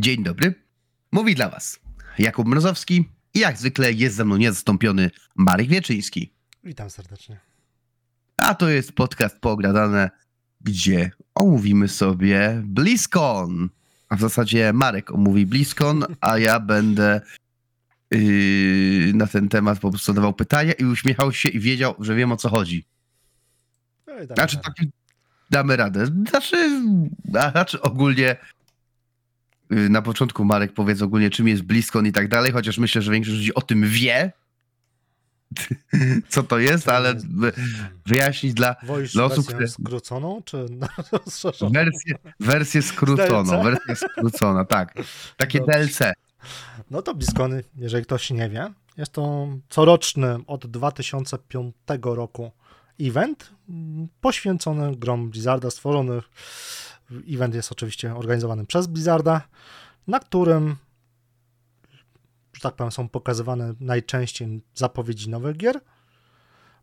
Dzień dobry. Mówi dla Was Jakub Mrozowski i jak zwykle jest ze mną niezastąpiony Marek Wieczyński. Witam serdecznie. A to jest podcast Poogradane, gdzie omówimy sobie BlizzCon. A w zasadzie Marek omówi BlizzCon, a ja będę yy, na ten temat po prostu zadawał pytania i uśmiechał się i wiedział, że wiem o co chodzi. No Znaczy, radę. tak, damy radę. Znaczy, znaczy ogólnie na początku Marek powiedz ogólnie czym jest BlizzCon i tak dalej, chociaż myślę, że większość ludzi o tym wie, co to jest, ale wyjaśnić dla dla osób, wersję które- skróconą, czy rozszerzoną? wersję, wersję skróconą, wersję skrócona, tak. Takie Dobrze. DLC. No to BlizzCon, jeżeli ktoś nie wie, jest to coroczny od 2005 roku event poświęcony grom Blizzarda, stworzony. Event jest oczywiście organizowany przez Blizzarda, na którym, że tak powiem, są pokazywane najczęściej zapowiedzi nowych gier,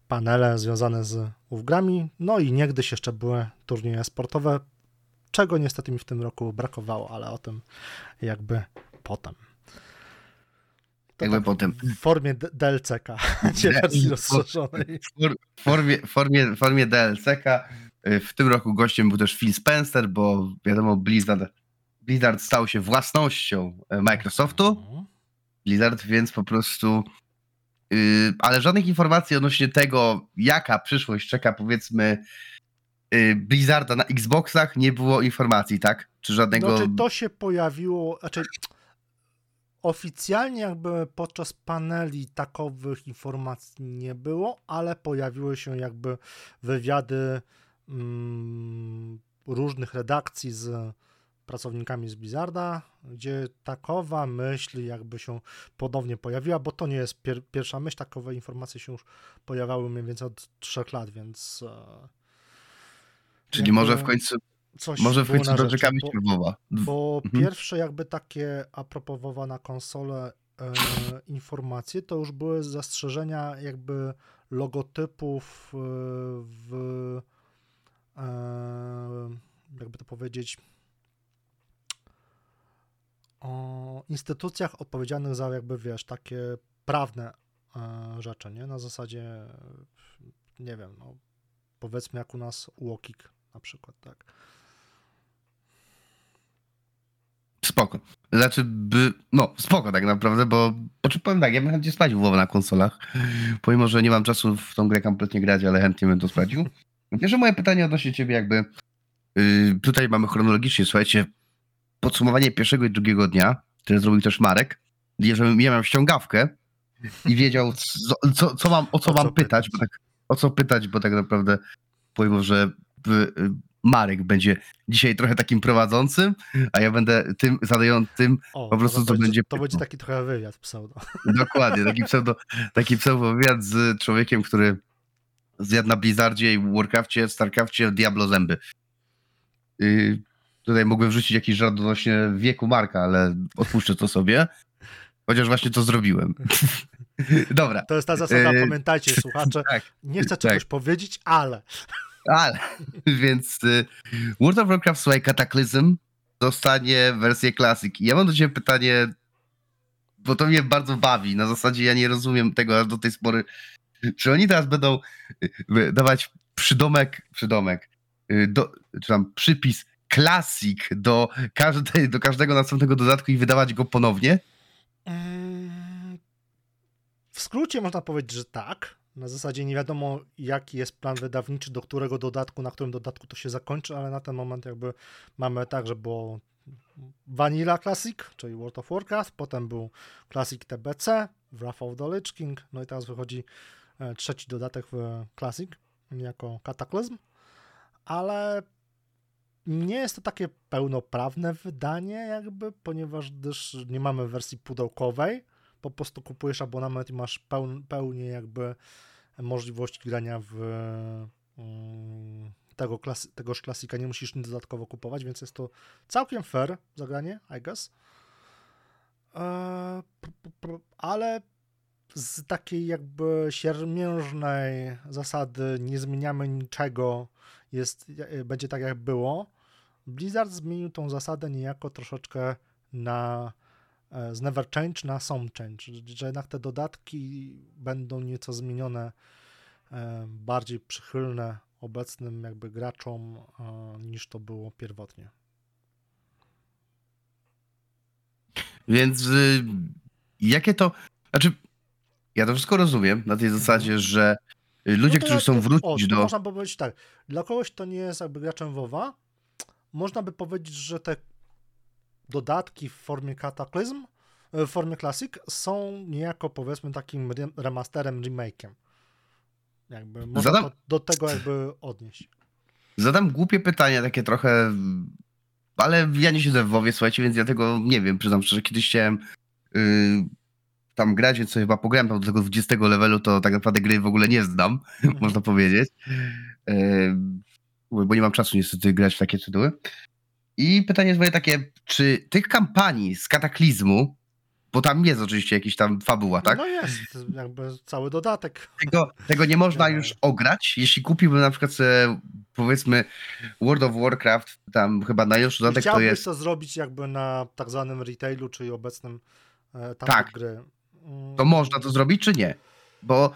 panele związane z grami, no i niegdyś jeszcze były turnieje sportowe, czego niestety mi w tym roku brakowało, ale o tym jakby potem. To Jakby tak potem. w formie D- DLC-ka, a nie wersji rozszerzonej. W for- w formie, formie, formie DLC-ka. Y, W tym roku gościem był też Phil Spencer, bo wiadomo, Blizzard, Blizzard stał się własnością e, Microsoftu. Mhm. Blizzard, więc po prostu. Yy, ale żadnych informacji odnośnie tego, jaka przyszłość czeka, powiedzmy, yy, Blizzarda na Xboxach, nie było informacji, tak? Czy żadnego. Znaczy to się pojawiło, znaczy oficjalnie jakby podczas paneli takowych informacji nie było, ale pojawiły się jakby wywiady różnych redakcji z pracownikami z Blizzarda, gdzie takowa myśl jakby się ponownie pojawiła, bo to nie jest pier- pierwsza myśl, takowe informacje się już pojawiały mniej więcej od trzech lat, więc e, Czyli może w końcu, coś może w końcu doczekamy się WoWa. bo Mhm. pierwsze jakby takie a propos WoWa na konsolę e, informacje, to już były zastrzeżenia jakby logotypów e, w jakby to powiedzieć o instytucjach odpowiedzialnych za jakby wiesz, takie prawne e, rzeczy, nie? Na zasadzie nie wiem, no powiedzmy jak u nas UOKiK na przykład, tak. Spoko. Znaczy, by, no, spoko tak naprawdę, bo znaczy, powiem tak, ja bym chętnie sprawdził WoW na konsolach, pomimo, że nie mam czasu w tą grę kompletnie grać, ale chętnie bym to sprawdził. Pierwsze moje pytanie odnośnie ciebie jakby, yy, tutaj mamy chronologicznie, słuchajcie, podsumowanie pierwszego i drugiego dnia, które zrobił też Marek, jeżeli ja miałem ściągawkę i wiedział, co, co, co mam, o co O mam co pytać, bo tak, o co pytać, bo tak naprawdę powiem, że y, Marek będzie dzisiaj trochę takim prowadzącym, a ja będę tym zadającym O, Po prostu to będzie To będzie taki trochę wywiad pseudo. Dokładnie, taki pseudo, taki pseudo wywiad z człowiekiem, który zjadł na Blizzardzie i Warcrafcie, Starcrafcie Diablo zęby. Yy, tutaj mógłbym wrzucić jakiś żart odnośnie wieku Marka, ale odpuszczę to sobie. Chociaż właśnie to zrobiłem. Dobra, To jest ta zasada, Yy, pamiętajcie słuchacze, tak. nie chcę tak. czegoś powiedzieć, ale Ale, więc y, World of Warcraft, słuchaj, Cataclysm dostanie wersję Classic. I Ja mam do ciebie pytanie, bo to mnie bardzo bawi. Na zasadzie ja nie rozumiem tego aż do tej pory. Czy oni teraz będą y, dawać przydomek, przydomek, y, do, czy tam przypis Classic do, każdej, do każdego następnego dodatku i wydawać go ponownie? mm, w skrócie można powiedzieć, że tak. Na zasadzie nie wiadomo, jaki jest plan wydawniczy, do którego dodatku, na którym dodatku to się zakończy, ale na ten moment jakby mamy tak, że było Vanilla Classic, czyli World of Warcraft, potem był Classic TBC, Wrath of the Lich King, no i teraz wychodzi e, trzeci dodatek w Classic jako Cataclysm, ale nie jest to takie pełnoprawne wydanie jakby, ponieważ gdyż nie mamy wersji pudełkowej, po prostu kupujesz abonament i masz peł, pełnię jakby możliwości grania w mm, tego klasy, tegoż klasika, nie musisz nic dodatkowo kupować, więc jest to całkiem fair zagranie, I guess. P- ale z takiej jakby siermiężnej zasady nie zmieniamy niczego, jest, e, będzie tak jak było. Blizzard zmienił tą zasadę niejako troszeczkę na e, z Never Change na Some Change, że jednak te dodatki będą nieco zmienione, e, bardziej przychylne obecnym jakby graczom niż to było pierwotnie. Więc y, jakie to. Znaczy, ja to wszystko rozumiem na tej zasadzie, że y, ludzie, No to którzy chcą to- wrócić o, do. Można powiedzieć tak, dla kogoś, kto nie jest jakby graczem WoWa, można by powiedzieć, że te dodatki w formie Cataclysm, e, w formie Classic są niejako powiedzmy takim re- remasterem, remake'iem. Jakby można Zadam- to do tego jakby odnieść. Zadam głupie pytanie, takie trochę. Ale ja nie siedzę w WoWie, słuchajcie, więc ja tego nie wiem. Przyznam szczerze, kiedyś chciałem y, tam grać, więc sobie chyba pograłem tam do tego 20 levelu, to tak naprawdę gry w ogóle nie znam, Mhm. można powiedzieć. Bo nie mam czasu niestety grać w takie tytuły. I pytanie jest moje takie, czy tych kampanii z kataklizmu, bo tam jest oczywiście jakiś tam fabuła, tak? No jest jakby cały dodatek. Tego, tego nie można Wiadomo. już ograć. Jeśli kupiłbym na przykład sobie, powiedzmy World of Warcraft, tam chyba najnowszy dodatek to Chciałbyś jest. to zrobić jakby na tak zwanym retailu, czyli obecnym etapie Tak. gry. To można to zrobić, czy nie? Bo,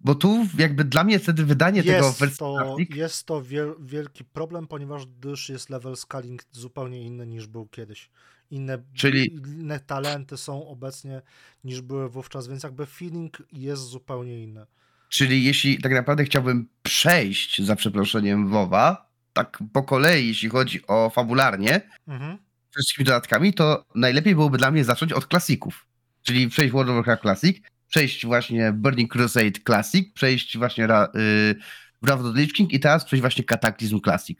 bo tu jakby dla mnie wtedy wydanie tego Jest wersji to, jest to wiel, wielki problem, ponieważ gdyż jest level scaling zupełnie inny niż był kiedyś. Inne, Czyli- inne talenty są obecnie niż były wówczas, więc jakby feeling jest zupełnie inny. czyli jeśli tak naprawdę chciałbym przejść za przeproszeniem WoWa, tak po kolei, jeśli chodzi o fabularnie, Mhm. wszystkimi dodatkami, to najlepiej byłoby dla mnie zacząć od klasików. Czyli przejść World of Warcraft Classic, przejść właśnie Burning Crusade Classic, przejść właśnie Ra, y, Wrath of the Lich King i teraz przejść właśnie Cataclysm Classic.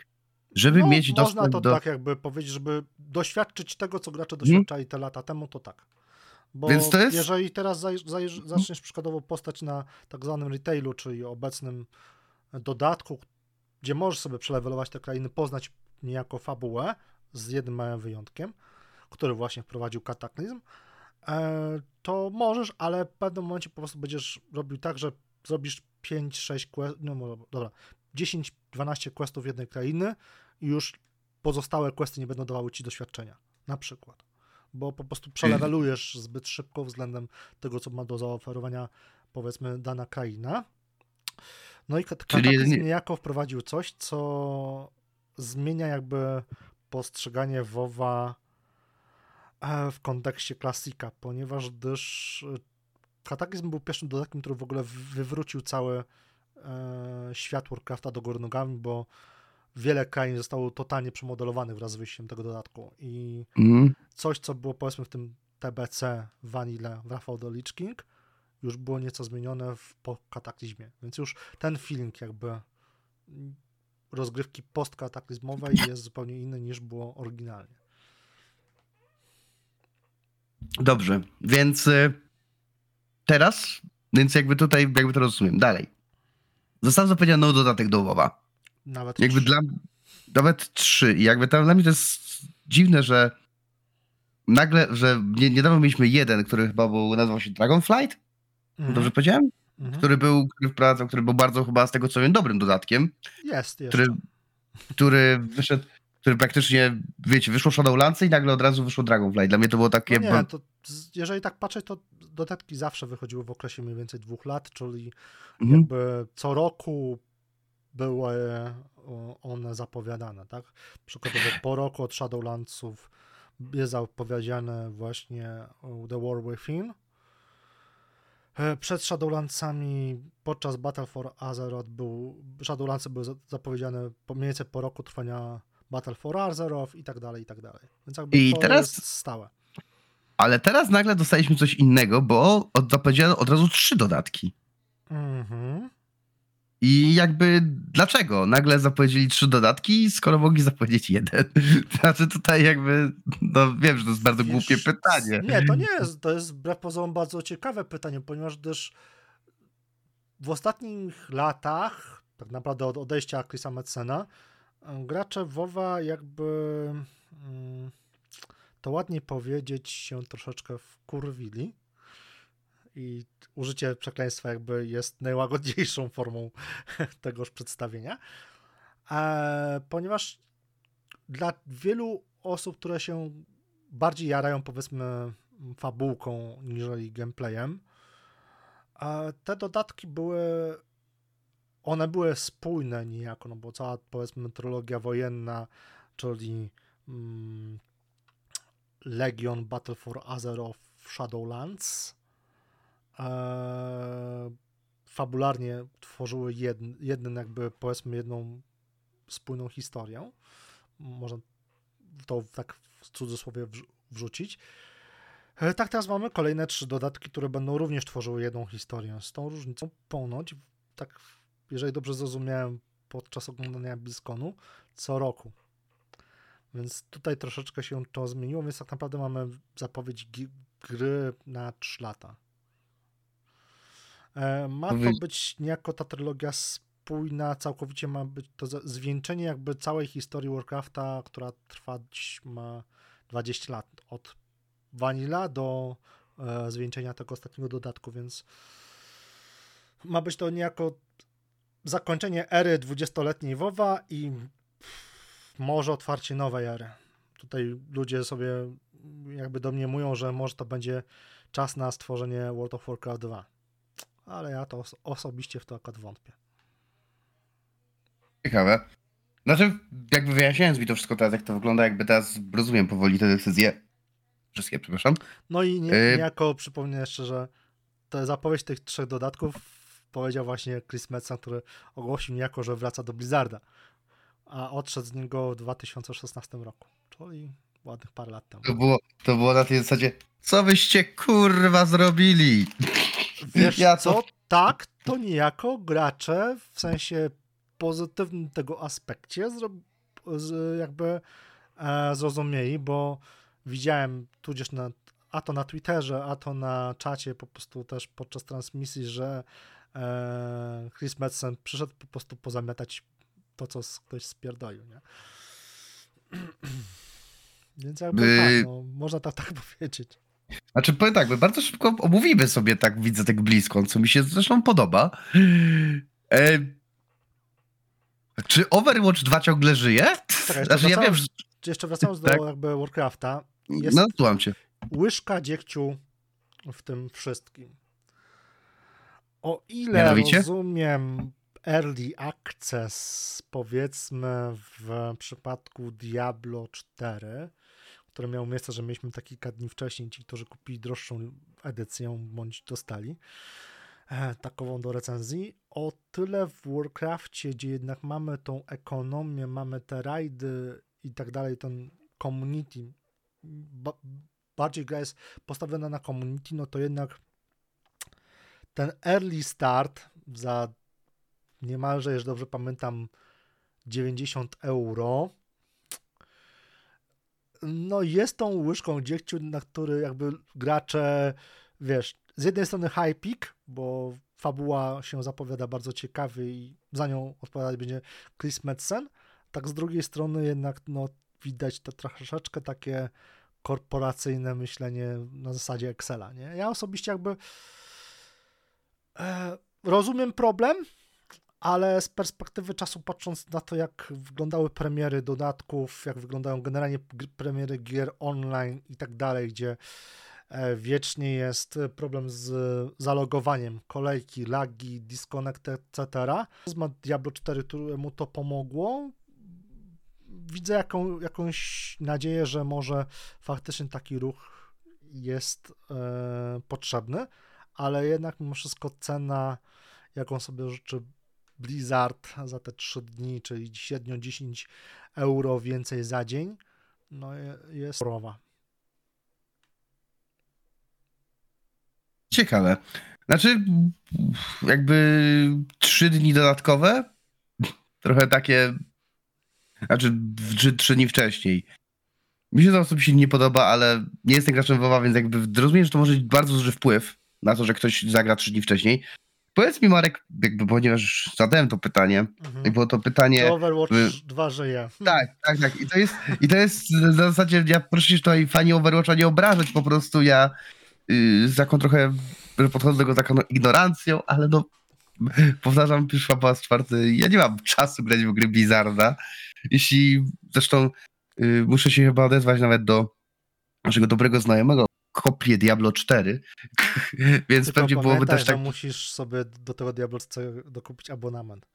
Żeby No, mieć można dostęp to do... tak jakby powiedzieć, żeby doświadczyć tego, co gracze doświadczali te lata temu, to tak. Bo Więc to jest- jeżeli teraz zaj- zaczniesz przykładowo postać na tak zwanym retailu, czyli obecnym dodatku, gdzie możesz sobie przelewelować te krainy, poznać niejako fabułę, z jednym małym wyjątkiem, który właśnie wprowadził kataklizm, to możesz, ale w pewnym momencie po prostu będziesz robił tak, że zrobisz 5-6 quest, no mo- dobra, 10-12 questów jednej krainy i już pozostałe questy nie będą dawały ci doświadczenia, na przykład. Bo po prostu przelewelujesz zbyt szybko względem tego, co ma do zaoferowania, powiedzmy, dana kraina. No i kataklizm nie- niejako wprowadził coś, co zmienia jakby postrzeganie WoWa e, w kontekście klasika, ponieważ gdyż e, Kataklizm był pierwszym dodatkiem, który w ogóle wywrócił cały e, świat Warcrafta do góry nogami, bo wiele krain zostało totalnie przemodelowanych wraz z wyjściem tego dodatku i Mhm. coś, co było powiedzmy w tym TBC Vanilla w Rafał the Lich King, już było nieco zmienione w, po kataklizmie, więc już ten feeling jakby mm, rozgrywki postkataklizmowej jest zupełnie inny niż było oryginalnie. Dobrze, więc y, teraz, więc jakby tutaj, jakby to rozumiem, dalej. Został zapowiedziany dodatek do WoWa. Nawet Jakby trzy. dla nawet trzy. I jakby tam dla mnie to jest dziwne, że nagle, że nie, niedawno mieliśmy jeden, który chyba był, nazywał się Dragonflight, Mhm, dobrze powiedziałem? mhm. Który był, który wprowadzał, który był bardzo chyba z tego co wiem dobrym dodatkiem, Jest jeszcze. który, który wyszedł, który praktycznie, wiecie, wyszło Shadowlands i nagle od razu wyszło Dragonflight. Dla mnie to było takie... No nie, to jeżeli tak patrzeć, to dodatki zawsze wychodziły w okresie mniej więcej dwóch lat, czyli Mhm. jakby co roku były o, one zapowiadane, tak? Przykładowo po roku od Shadowlandsów jest zapowiedziane właśnie o The War Within. E, Przed Shadowlandsami podczas Battle for Azeroth był, Shadowlandsy były za- zapowiedziane po mniej więcej po roku trwania Battle for Azeroth i tak dalej, i tak dalej. Więc jakby I to teraz- jest stałe. Ale teraz nagle dostaliśmy coś innego, bo od, zapowiedziano od razu trzy dodatki. Mhm. I jakby dlaczego? Nagle zapowiedzieli trzy dodatki, skoro mogli zapowiedzieć jeden. Znaczy tutaj jakby, no wiem, że to jest bardzo Wiesz, głupie pytanie. Nie, to nie jest. To jest wbrew pozorom bardzo ciekawe pytanie, ponieważ też w ostatnich latach, tak naprawdę od odejścia Chrisa Metzena, gracze WoWa jakby mm, to ładnie powiedzieć się troszeczkę wkurwili i użycie przekleństwa jakby jest najłagodniejszą formą tegoż przedstawienia, e, ponieważ dla wielu osób, które się bardziej jarają powiedzmy fabułką niżeli gameplayem. A te dodatki były one były spójne niejako, no bo cała powiedzmy metrologia wojenna, czyli mm, Legion Battle for Azeroth Shadowlands e, fabularnie tworzyły jedn, jeden jakby powiedzmy jedną spójną historię. Można to tak w cudzysłowie wrzucić. E, tak, teraz mamy kolejne trzy dodatki, które będą również tworzyły jedną historię. Z tą różnicą ponoć, tak jeżeli dobrze zrozumiałem podczas oglądania BlizzConu, co roku. Więc tutaj troszeczkę się to zmieniło, więc tak naprawdę mamy zapowiedź gry na 3 lata. E, ma to być niejako ta trylogia spójna, całkowicie ma być to zwieńczenie jakby całej historii Warcrafta, która trwać ma 20 lat. Od Vanilla do e, zwieńczenia tego ostatniego dodatku, więc ma być to niejako zakończenie ery 20-letniej WoWa i może otwarcie nowej ery. Tutaj ludzie sobie jakby domniemują, że może to będzie czas na stworzenie World of Warcraft 2. Ale ja to osobiście w to akurat wątpię. Ciekawe. Znaczy, jakby wyjaśniając mi to wszystko teraz, jak to wygląda, jakby teraz rozumiem powoli te decyzje. Wszystkie, przepraszam. No i nie, y- niejako przypomnę jeszcze, że to zapowiedź tych trzech dodatków powiedział właśnie Chris Metzen, który ogłosił niejako, że wraca do Blizzarda, a odszedł z niego w 2016 roku, czyli ładnych parę lat temu. To było, to było na tej zasadzie, co wyście kurwa zrobili? Wiesz ja co? Tak, to niejako gracze w sensie pozytywnym tego aspekcie jakby e, zrozumieli, bo widziałem tudzież na, a to na Twitterze, a to na czacie po prostu też podczas transmisji, że Chris Madsen przyszedł po prostu pozamiatać to, co ktoś spierdolił, nie? Więc jakby By... tak, no, można tak, tak powiedzieć. Znaczy powiem tak, my bardzo szybko omówimy sobie tak, widzę tak blisko, co mi się zresztą podoba. E... Czy Overwatch 2 ciągle żyje? Czekaj, znaczy, ja wiem, że... Jeszcze wracając do tak? jakby Warcrafta. Jest no, słucham cię. Łyżka dziegciu w tym wszystkim. O ile Mianowicie? rozumiem early access, powiedzmy w przypadku Diablo 4, które miało miejsce, że mieliśmy taki kilka dni wcześniej, ci, którzy kupili droższą edycję, bądź dostali e, takową do recenzji. O tyle w Warcraftie, gdzie jednak mamy tą ekonomię, mamy te rajdy i tak dalej, ten community, ba bardziej gra jest postawiona na community, no to jednak ten early start za niemalże, jeżeli dobrze pamiętam, 90 euro. No jest tą łyżką dziegciu, na który jakby gracze, wiesz, z jednej strony high peak, bo fabuła się zapowiada bardzo ciekawie i za nią odpowiadać będzie Chris Madsen, tak z drugiej strony jednak no, widać to troszeczkę takie korporacyjne myślenie na zasadzie Excela, nie? Ja osobiście jakby rozumiem problem, ale z perspektywy czasu patrząc na to, jak wyglądały premiery dodatków, jak wyglądają generalnie premiery gier online i tak dalej, gdzie e, wiecznie jest problem z zalogowaniem, kolejki, lagi, disconnect, etc. Ma Diablo 4, któremu to pomogło. Widzę jaką, jakąś nadzieję, że może faktycznie taki ruch jest e, potrzebny ale jednak mimo wszystko cena, jaką sobie życzy Blizzard za te 3 dni, czyli średnio 10 euro więcej za dzień, no jest sporowa. Ciekawe. Znaczy, jakby 3 dni dodatkowe, trochę takie, znaczy 3 dni wcześniej. Mi się to osobiście nie podoba, ale nie jestem graczem WoWa, więc jakby rozumiem, że to może mieć bardzo duży wpływ na to, że ktoś zagra trzy dni wcześniej. Powiedz mi, Marek, jakby, ponieważ zadałem to pytanie, mhm. i było to pytanie. To Overwatch by... 2 żyje. Tak, tak, tak. I to jest, i to jest w zasadzie, ja proszę się tutaj fani Overwatcha nie obrażać, po prostu ja yy, z taką trochę, podchodzę do tego taką no, ignorancją, ale no, powtarzam, przyszła po raz czwarty, ja nie mam czasu grać w gry Blizzarda. Jeśli, zresztą yy, muszę się chyba odezwać nawet do naszego dobrego znajomego kopię Diablo 4, więc Tylko pewnie byłoby też tak... musisz sobie do tego Diablo C dokupić abonament.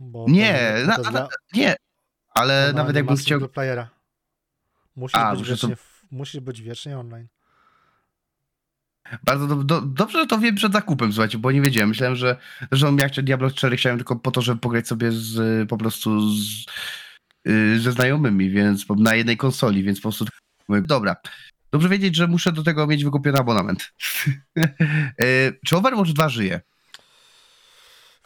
Bo Nie, to, na, to dla- nie, ale ona nawet ma chciał... playera. Musisz, A, być to- wiecznie, w- musisz być wiecznie online. Bardzo do, do, dobrze, że to wiem przed zakupem, słuchajcie, bo nie wiedziałem. Myślałem, że zresztą ja jeszcze Diablo 4 chciałem tylko po to, żeby pograć sobie z, po prostu z, y, ze znajomymi, więc na jednej konsoli, więc po prostu dobra. Dobrze wiedzieć, że muszę do tego mieć wykupiony abonament. Y, Czy Overwatch 2 żyje?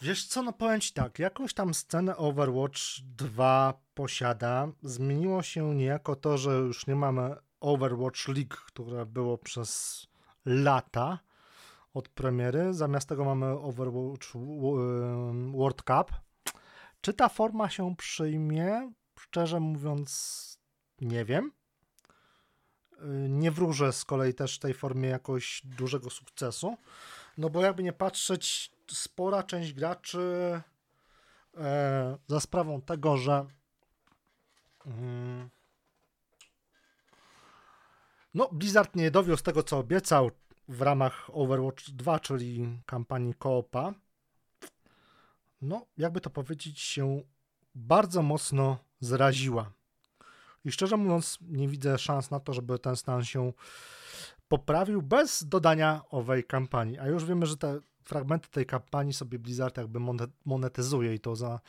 Wiesz co, no powiem ci tak, jakąś tam scenę Overwatch 2 posiada. Zmieniło się niejako to, że już nie mamy Overwatch League, które było przez lata od premiery. Zamiast tego mamy Overwatch em, World Cup. Czy ta forma się przyjmie? Szczerze mówiąc, nie wiem. Y, Nie wróżę z kolei też tej formie jakoś dużego sukcesu. No bo jakby nie patrzeć, spora część graczy e, za sprawą tego, że mm, no Blizzard nie dowiózł tego, co obiecał w ramach Overwatch 2, czyli kampanii Koopa. No, jakby to powiedzieć, się bardzo mocno zraziła. I szczerze mówiąc, nie widzę szans na to, żeby ten stan się poprawił bez dodania owej kampanii. A już wiemy, że te fragmenty tej kampanii sobie Blizzard jakby monet- monetyzuje i to za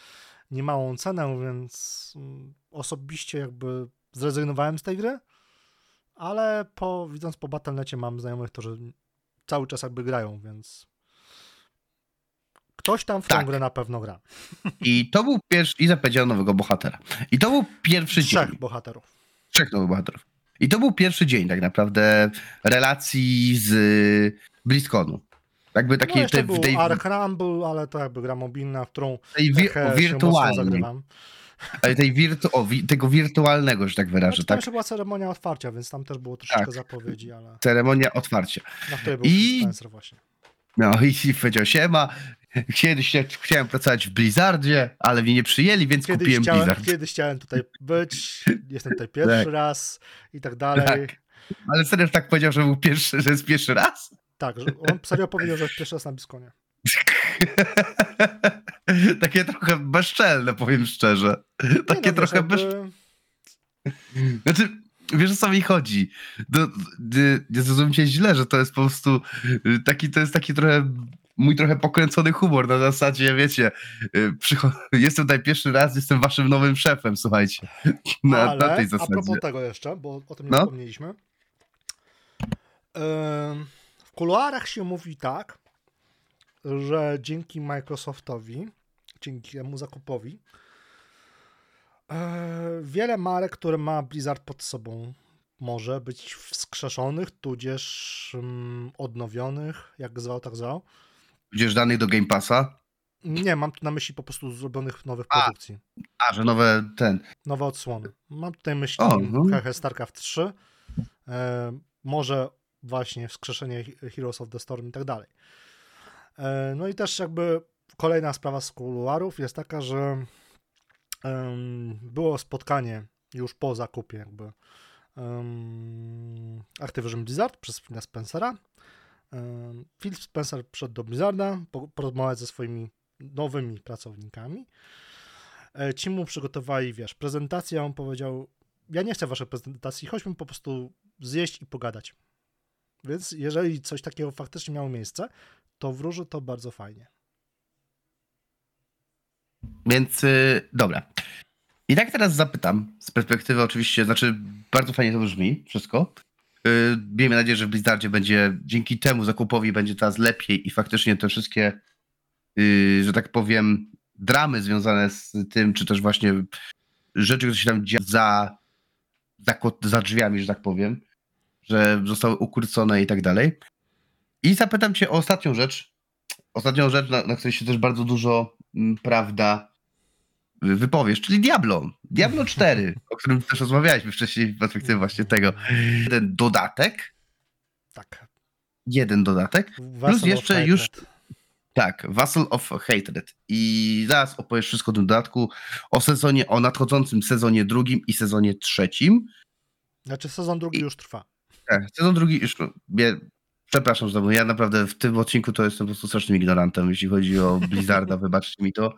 niemałą cenę, więc mm, osobiście jakby zrezygnowałem z tej gry, ale po, widząc po Battle.necie mam znajomych, którzy cały czas jakby grają, więc ktoś tam w Tak. tą grę na pewno gra. I to był pierwszy, i zapowiedział nowego bohatera. I to był pierwszy Trzech dzień. bohaterów. Trzech nowych bohaterów. I to był pierwszy dzień tak naprawdę relacji z BlizzConu. Jakby No takiej jeszcze tej, był tej, Ark Rumble, ale to jakby gra mobilna, w którą tej wirtualnej. Ale tej wirtu, o, wi, tego wirtualnego, że tak wyrażę, Znaczy, tam tak? była ceremonia otwarcia, więc tam też było troszeczkę Tak. zapowiedzi, ale Ceremonia otwarcia. na której był I- I... Spencer właśnie. No i powiedział, siema, kiedyś chciałem pracować w Blizzardzie, ale mnie nie przyjęli, więc Kiedyś kupiłem chciałem, Blizzard. kiedyś chciałem tutaj być, jestem tutaj pierwszy Tak. raz i tak dalej. Tak. Ale serio tak powiedział, że był pierwszy, że jest pierwszy raz? Tak, że on serio powiedział, że jest pierwszy raz na Biskonie. Takie trochę bezczelne, powiem szczerze. Takie no, trochę bez... Znaczy, wiesz o co mi chodzi? Do, d- nie zrozumcie źle, że to jest po prostu y, taki, to jest taki trochę mój trochę pokręcony humor na zasadzie, wiecie, y, jestem tutaj pierwszy raz, jestem waszym nowym szefem, słuchajcie. Na, Ale na tej a zasadzie. propos tego jeszcze, bo o tym nie No. wspomnieliśmy. W kuluarach się mówi tak, że dzięki Microsoftowi, dzięki temu zakupowi, e, wiele marek, które ma Blizzard pod sobą, może być wskrzeszonych, tudzież mm, odnowionych, jak zwał, tak zwał. Będziesz danych do Game Passa? Nie, mam tu na myśli po prostu zrobionych nowych A. produkcji. A, że nowe ten. Nowe odsłony. Mam tutaj myśli O, no. StarCraft 3, e, może właśnie wskrzeszenie He- Heroes of the Storm i tak dalej. E, no i też jakby kolejna sprawa z kuluarów jest taka, że było spotkanie już po zakupie jakby um, Activision Blizzard przez Phila Spencera. Phil Spencer przyszedł do Blizzarda po- porozmawiać ze swoimi nowymi pracownikami. E, Ci mu przygotowali, wiesz, prezentację, a on powiedział, ja nie chcę waszej prezentacji, chodźmy po prostu zjeść i pogadać. Więc jeżeli coś takiego faktycznie miało miejsce, to wróży to bardzo fajnie. Więc y, dobra. I tak teraz zapytam, z perspektywy oczywiście, znaczy bardzo fajnie to brzmi, wszystko. Y, Miejmy nadzieję, że w Blizzardzie będzie dzięki temu zakupowi będzie teraz lepiej i faktycznie te wszystkie, y, że tak powiem, dramy związane z tym, czy też właśnie rzeczy, które się tam dzieją za, za, za drzwiami, że tak powiem, że zostały ukrócone i tak dalej. I zapytam cię o ostatnią rzecz. Ostatnią rzecz, na, na której się też bardzo dużo, mm, prawda, wypowiesz, czyli Diablo. Diablo 4, o którym też rozmawialiśmy wcześniej w perspektywie właśnie tego. Jeden dodatek, Tak. jeden dodatek, Vessel jeszcze of już- tak, Vassal of Hatred. I zaraz opowiesz wszystko o tym dodatku, o sezonie, o nadchodzącym sezonie drugim i sezonie trzecim. Znaczy sezon drugi I... już trwa. Tak, sezon drugi już, przepraszam znowu, ja naprawdę w tym odcinku to jestem po prostu strasznym ignorantem, jeśli chodzi o Blizzarda, wybaczcie mi to,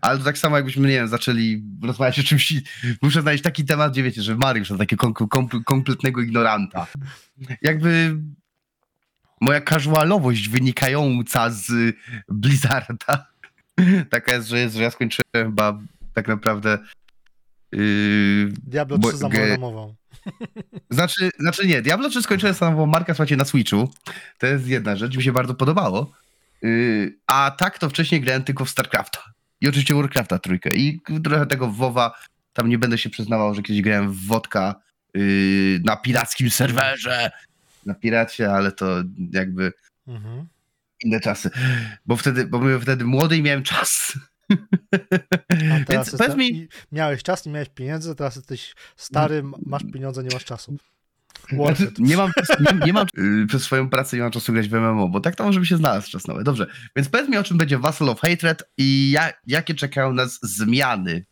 ale to tak samo jakbyśmy, nie wiem, zaczęli rozmawiać o czymś, muszę znaleźć taki temat, gdzie wiecie, że Mariusz to takiego kom, kom, kompletnego ignoranta. Jakby moja casualowość wynikająca z Blizzarda taka jest, że, jest, że ja skończyłem chyba tak naprawdę Yy, Diablo 3 za moją Znaczy, znaczy nie, Diablo 3 skończyłem samą markę, słuchajcie, na Switchu. To jest jedna rzecz, mi się bardzo podobało. Yy, a tak to wcześniej grałem tylko w StarCrafta. I oczywiście Warcrafta trójkę. I trochę tego WoWa, tam nie będę się przyznawał, że kiedyś grałem w Wodka yy, na pirackim serwerze. Na piracie, ale to jakby mhm. inne czasy. Bo wtedy, bo byłem wtedy młody i miałem czas. Więc powiedz mi... Miałeś czas, nie miałeś pieniędzy, teraz jesteś stary, masz pieniądze, nie masz czasu. Znaczy, nie mam, nie, nie mam y, przez swoją pracę nie mam czasu grać w MMO, bo tak to może by się znalazł czas nowy. Dobrze, więc powiedz mi o czym będzie Vassal of Hatred i ja, jakie czekają nas zmiany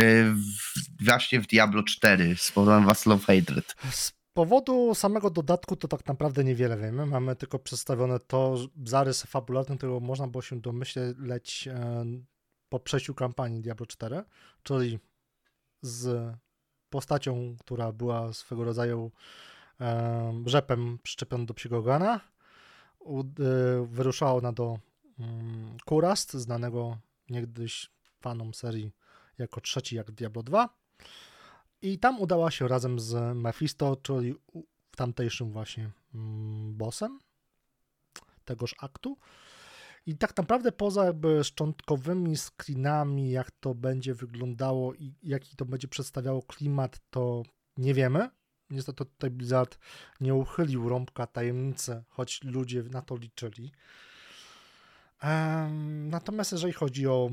y, w, właśnie w Diablo 4 z powodu Vassal of Hatred. Z powodu samego dodatku to tak naprawdę niewiele wiemy. Mamy tylko przedstawione to zarys fabularny, którego można było się domyśleć e, po przejściu kampanii Diablo 4, czyli z postacią, która była swego rodzaju rzepem przyczepioną do psiego ogana. U, e, wyruszała ona do mm, Kurast, znanego niegdyś fanom serii jako trzeci jak Diablo 2. I tam udała się razem z Mephisto, czyli tamtejszym właśnie mm, bossem tegoż aktu. I tak naprawdę poza jakby szczątkowymi screenami, jak to będzie wyglądało i jaki to będzie przedstawiało klimat, to nie wiemy. Niestety tutaj Blizzard nie uchylił rąbka tajemnicy, choć ludzie na to liczyli. natomiast jeżeli chodzi o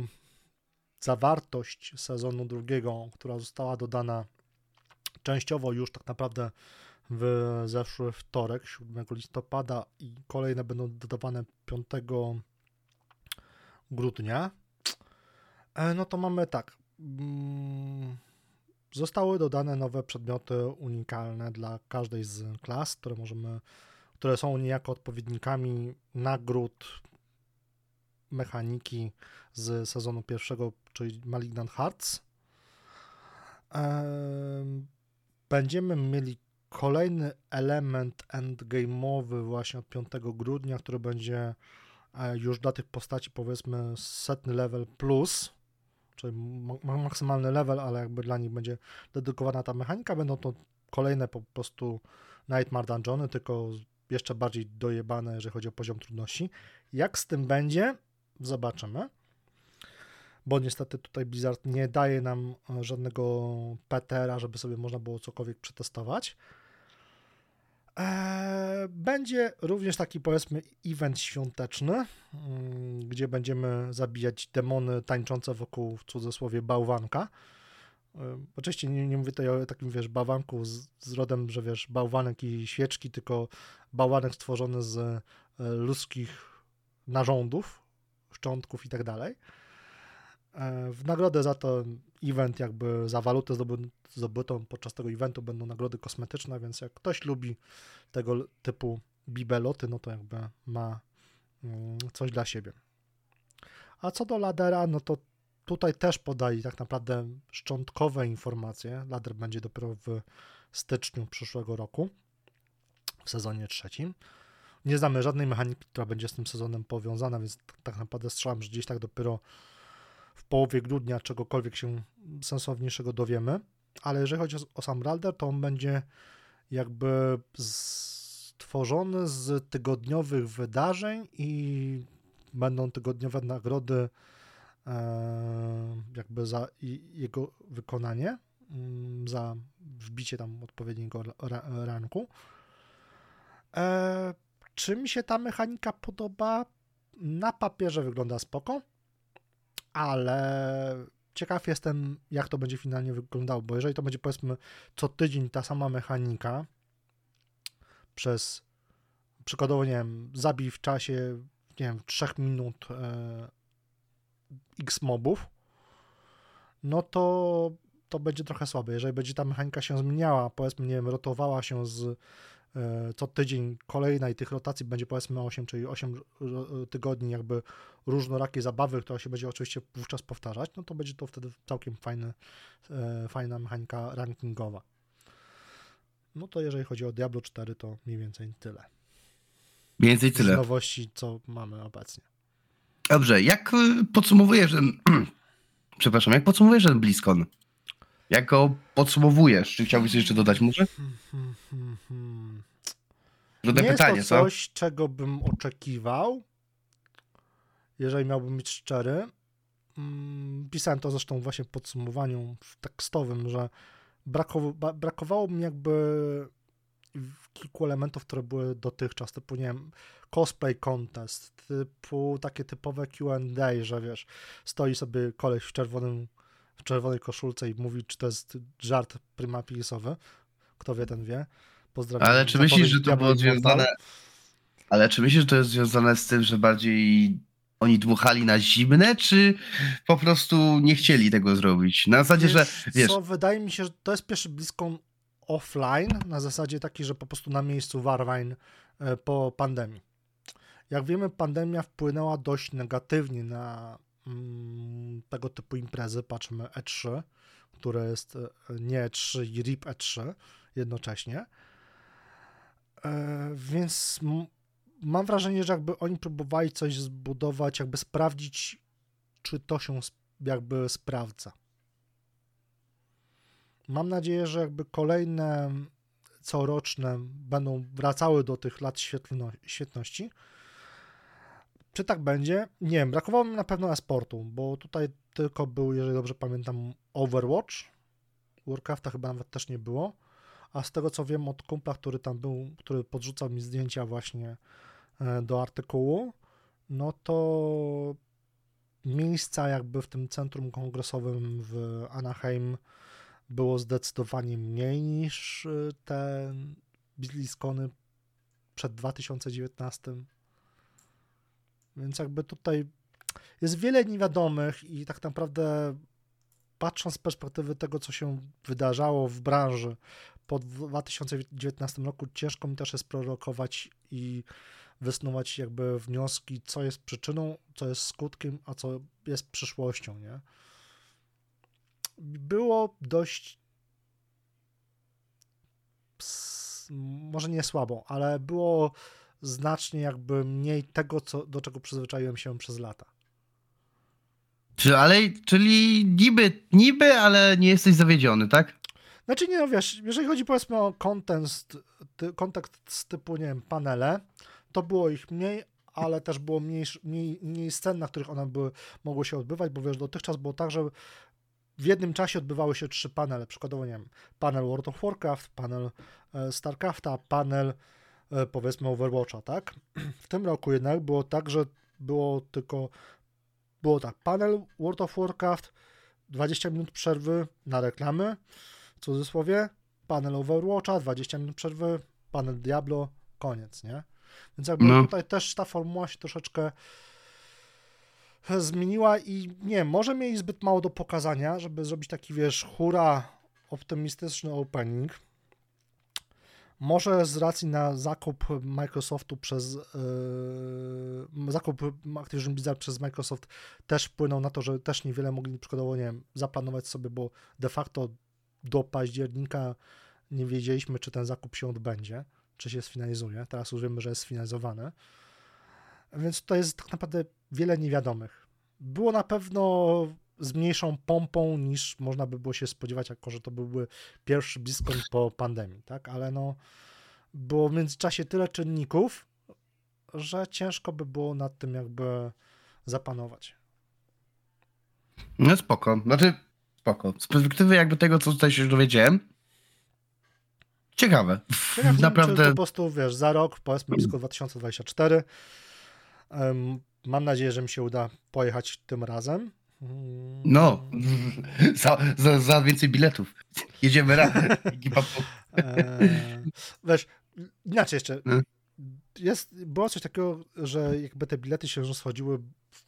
zawartość sezonu drugiego, która została dodana częściowo już tak naprawdę w zeszły wtorek, 7 listopada i kolejne będą dodawane 5 grudnia, e, no to mamy tak. Mm, zostały dodane nowe przedmioty unikalne dla każdej z klas, które możemy, które są niejako odpowiednikami nagród mechaniki z sezonu pierwszego, czyli Malignant Hearts. Będziemy mieli kolejny element endgame'owy właśnie od 5 grudnia, który będzie już dla tych postaci powiedzmy setny level plus, czyli maksymalny level, ale jakby dla nich będzie dedykowana ta mechanika, będą to kolejne po prostu Nightmare Dungeony, tylko jeszcze bardziej dojebane, jeżeli chodzi o poziom trudności. Jak z tym będzie, zobaczymy. Bo niestety tutaj Blizzard nie daje nam żadnego PTR-a, żeby sobie można było cokolwiek przetestować. Eee, będzie również taki powiedzmy event świąteczny, mm, gdzie będziemy zabijać demony tańczące wokół w cudzysłowie bałwanka. Eee, oczywiście nie, nie mówię tutaj o takim, wiesz, bałwanku z, z rodem, że wiesz, bałwanek i świeczki, tylko bałwanek stworzony z e, ludzkich narządów, szczątków i tak dalej. Eee, w nagrodę za to event, jakby za walutę zdobytą podczas tego eventu będą nagrody kosmetyczne, więc jak ktoś lubi tego typu bibeloty, no to jakby ma mm, coś dla siebie. A co do ladera, no to tutaj też podali tak naprawdę szczątkowe informacje. Lader będzie dopiero w styczniu przyszłego roku, w sezonie trzecim. Nie znamy żadnej mechaniki, która będzie z tym sezonem powiązana, więc tak naprawdę strzelam, że gdzieś tak dopiero w połowie grudnia czegokolwiek się sensowniejszego dowiemy, ale jeżeli chodzi o sam Ralder, to on będzie jakby stworzony z tygodniowych wydarzeń i będą tygodniowe nagrody e, jakby za jego wykonanie, mm, za wbicie tam odpowiedniego ranku. E, czy mi się ta mechanika podoba? Na papierze wygląda spoko ale ciekaw jestem, jak to będzie finalnie wyglądało, bo jeżeli to będzie powiedzmy co tydzień ta sama mechanika przez przykładowo, nie wiem, zabij w czasie, nie wiem, 3 minut e, x mobów, no to to będzie trochę słabe. Jeżeli będzie ta mechanika się zmieniała, powiedzmy, nie wiem, rotowała się z co tydzień kolejna i tych rotacji będzie powiedzmy 8, czyli 8 tygodni jakby różnorakie zabawy, która się będzie oczywiście wówczas powtarzać, no to będzie to wtedy całkiem fajne, e, fajna mechanika rankingowa. No to jeżeli chodzi o Diablo 4, to mniej więcej tyle. Mniej więcej Z tyle. nowości, co mamy obecnie. Dobrze, jak podsumowujesz ten... Przepraszam, jak podsumowujesz ten BlizzCon? Jak go podsumowujesz? Czy chciałbyś coś jeszcze dodać może? Trudne nie pytanie, jest to co? coś, czego bym oczekiwał, jeżeli miałbym być szczery. Mm, Pisałem to zresztą właśnie w podsumowaniu tekstowym, że brakowało, brakowało mi jakby kilku elementów, które były dotychczas, typu, nie wiem, cosplay contest, typu takie typowe Q&A, że wiesz, stoi sobie koleś w czerwonym, w czerwonej koszulce i mówi, czy to jest żart prymapisowy. Kto wie, ten wie. Pozdrawiam. Ale czy myślisz, że to było związane... Ale czy myślisz, że to jest związane z tym, że bardziej oni dmuchali na zimne, czy po prostu nie chcieli tego zrobić? Na zasadzie, że wiesz, co, wydaje mi się, że to jest pierwszy blisko offline, na zasadzie takiej, że po prostu na miejscu Warwine e, po pandemii. Jak wiemy, pandemia wpłynęła dość negatywnie na tego typu imprezy. Patrzmy E3, które jest e, nie E3 i RIP E3 jednocześnie. E, Więc mam wrażenie, że jakby oni próbowali coś zbudować, jakby sprawdzić, czy to się jakby sprawdza. Mam nadzieję, że jakby kolejne coroczne będą wracały do tych lat świetlno, świetności. Czy tak będzie? Nie wiem, brakowało mi na pewno e-sportu, bo tutaj tylko był, jeżeli dobrze pamiętam, Overwatch. Warcrafta chyba nawet też nie było. A z tego co wiem od kumpla, który tam był, który podrzucał mi zdjęcia właśnie e, do artykułu, no to miejsca jakby w tym centrum kongresowym w Anaheim było zdecydowanie mniej niż y, te BlizzCony przed 2019. Więc jakby tutaj jest wiele niewiadomych i tak naprawdę patrząc z perspektywy tego, co się wydarzało w branży po 2019 roku, ciężko mi też jest prorokować i wysnuwać jakby wnioski, co jest przyczyną, co jest skutkiem, a co jest przyszłością, nie? Było dość może nie słabo, ale było znacznie jakby mniej tego, co, do czego przyzwyczaiłem się przez lata. czy, ale, czyli niby, niby, ale nie jesteś zawiedziony, tak? Znaczy nie, no wiesz, jeżeli chodzi powiedzmy o kontekst, ty, kontekst typu, nie wiem, panele, to było ich mniej, ale też było mniej, mniej, mniej scen, na których one były, mogły się odbywać, bo wiesz, dotychczas było tak, że w jednym czasie odbywały się trzy panele, przykładowo, nie wiem, panel World of Warcraft, panel e, StarCrafta, panel powiedzmy Overwatcha, tak? W tym roku jednak było tak, że było tylko, było tak, panel World of Warcraft, 20 minut przerwy na reklamy, w cudzysłowie, panel Overwatcha, 20 minut przerwy, panel Diablo, koniec, nie? Więc jakby No. tutaj też ta formuła się troszeczkę zmieniła i nie może mieli zbyt mało do pokazania, żeby zrobić taki, wiesz, hura optymistyczny opening. Może z racji na zakup Microsoftu przez yy, zakup Activision Blizzard przez Microsoft też wpłynął na to, że też niewiele mogli przykładowo, nie wiem, zaplanować sobie, bo de facto do października nie wiedzieliśmy, czy ten zakup się odbędzie, czy się sfinalizuje. Teraz już wiemy, że jest sfinalizowany. Więc to jest tak naprawdę wiele niewiadomych. Było na pewno z mniejszą pompą niż można by było się spodziewać, jako że to byłby pierwszy BlizzCon po pandemii, tak? Ale no było w międzyczasie tyle czynników, że ciężko by było nad tym jakby zapanować. No spoko. Znaczy, spoko. Z perspektywy jakby tego, co tutaj się dowiedziałem, ciekawe. Ciekaw, Naprawdę. Czy po prostu, wiesz, za rok, powiedzmy blisko 2024, em, mam nadzieję, że mi się uda pojechać tym razem. No, za, za, za więcej biletów. Jedziemy razem. E, wiesz, inaczej jeszcze. Hmm. Jest, było coś takiego, że jakby te bilety się rozchodziły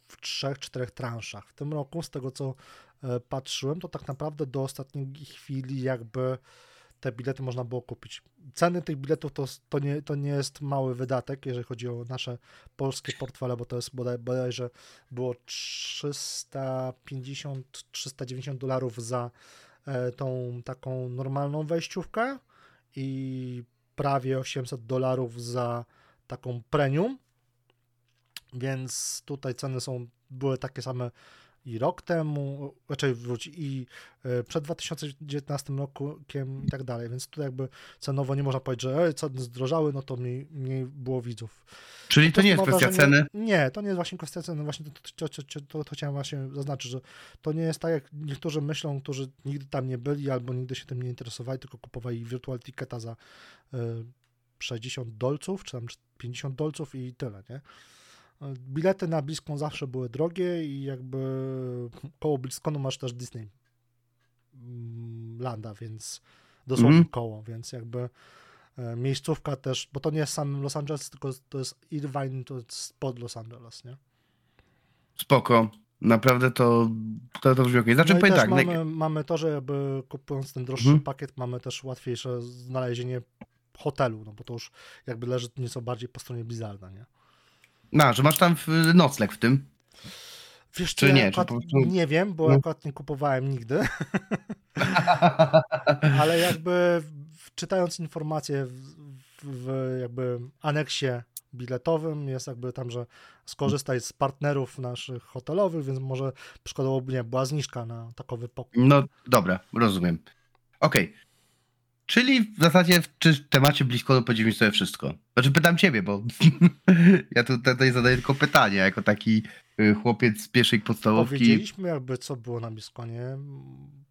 w trzech, czterech transzach. W tym roku, z tego co e, patrzyłem, to tak naprawdę do ostatniej chwili jakby te bilety można było kupić. Ceny tych biletów to, to, nie, to nie jest mały wydatek, jeżeli chodzi o nasze polskie portfele, bo to jest bodaj, bodajże było 350-390 dolarów za e, tą taką normalną wejściówkę i prawie 800 dolarów za taką premium. Więc tutaj ceny są były takie same i rok temu, raczej wróć i e, przed 2019 rokiem i tak dalej, więc tu jakby cenowo nie można powiedzieć, że ceny zdrożały, no to mniej, mniej było widzów. Czyli to nie jest kwestia ceny? Nie, to nie jest właśnie kwestia ceny, właśnie to, to, to, to, to chciałem właśnie zaznaczyć, że to nie jest tak, jak niektórzy myślą, którzy nigdy tam nie byli albo nigdy się tym nie interesowali, tylko kupowali virtual ticketa za y, 60 dolców, czy tam 50 dolców i tyle, nie? Bilety na Bliską zawsze były drogie i jakby koło Bliskonu masz też Disney mm, Landa, więc dosłownie mm. koło, więc jakby e, miejscówka też, bo to nie jest sam Los Angeles, tylko to jest Irvine, to jest pod Los Angeles, nie? Spoko. Naprawdę to, to, to brzmi ok. Znaczy, no powiem tak. Mamy, mamy to, że jakby kupując ten droższy hmm. pakiet, mamy też łatwiejsze znalezienie hotelu, no bo to już jakby leży nieco bardziej po stronie Blizzarda, nie? No, że masz tam nocleg w tym? Wiesz, czy nie, czy prostu... nie wiem, bo no. akurat nie kupowałem nigdy. Ale jakby czytając informacje w, w, jakby aneksie biletowym jest jakby tam, że skorzystaj z partnerów naszych hotelowych, więc może przykładowo nie, była zniżka na takowy pokój. No dobra, rozumiem. Okej. Okay. Czyli w zasadzie w, temacie blisko podzielić sobie wszystko. Znaczy pytam ciebie, bo ja tutaj zadaję tylko pytanie, jako taki y, chłopiec z pierwszej podstawówki. Powiedzieliśmy jakby co było na Bliskonie.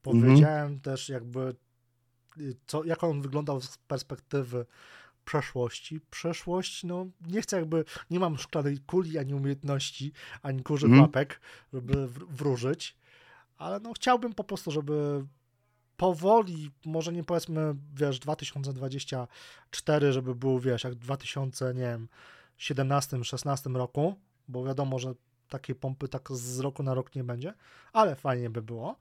Powiedziałem mhm. też jakby y, co, jak on wyglądał z perspektywy przeszłości. Przeszłość, no nie chcę jakby, nie mam szklanej kuli, ani umiejętności, ani kurzych mhm. łapek, żeby wróżyć, ale no chciałbym po prostu, żeby powoli, może nie powiedzmy, wiesz, 2024, żeby był, wiesz, jak w 2000, nie wiem, 17, 16 roku, bo wiadomo, że takiej pompy tak z roku na rok nie będzie, ale fajnie by było.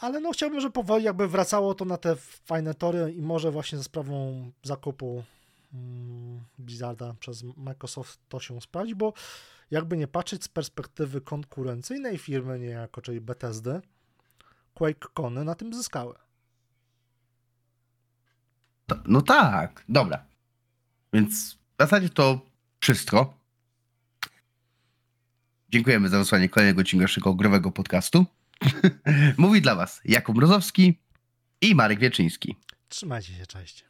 Ale no chciałbym, żeby powoli jakby wracało to na te fajne tory i może właśnie ze sprawą zakupu mm, Blizzarda przez Microsoft to się sprawdzi, bo jakby nie patrzeć z perspektywy konkurencyjnej firmy niejako, czyli Bethesdy, QuakeCony na tym zyskały. No tak, dobra. Więc w zasadzie to wszystko. Dziękujemy za wysłanie kolejnego odcinka naszego growego podcastu. Mówi dla Was Jakub Mrozowski i Marek Wieczyński. Trzymajcie się, cześć.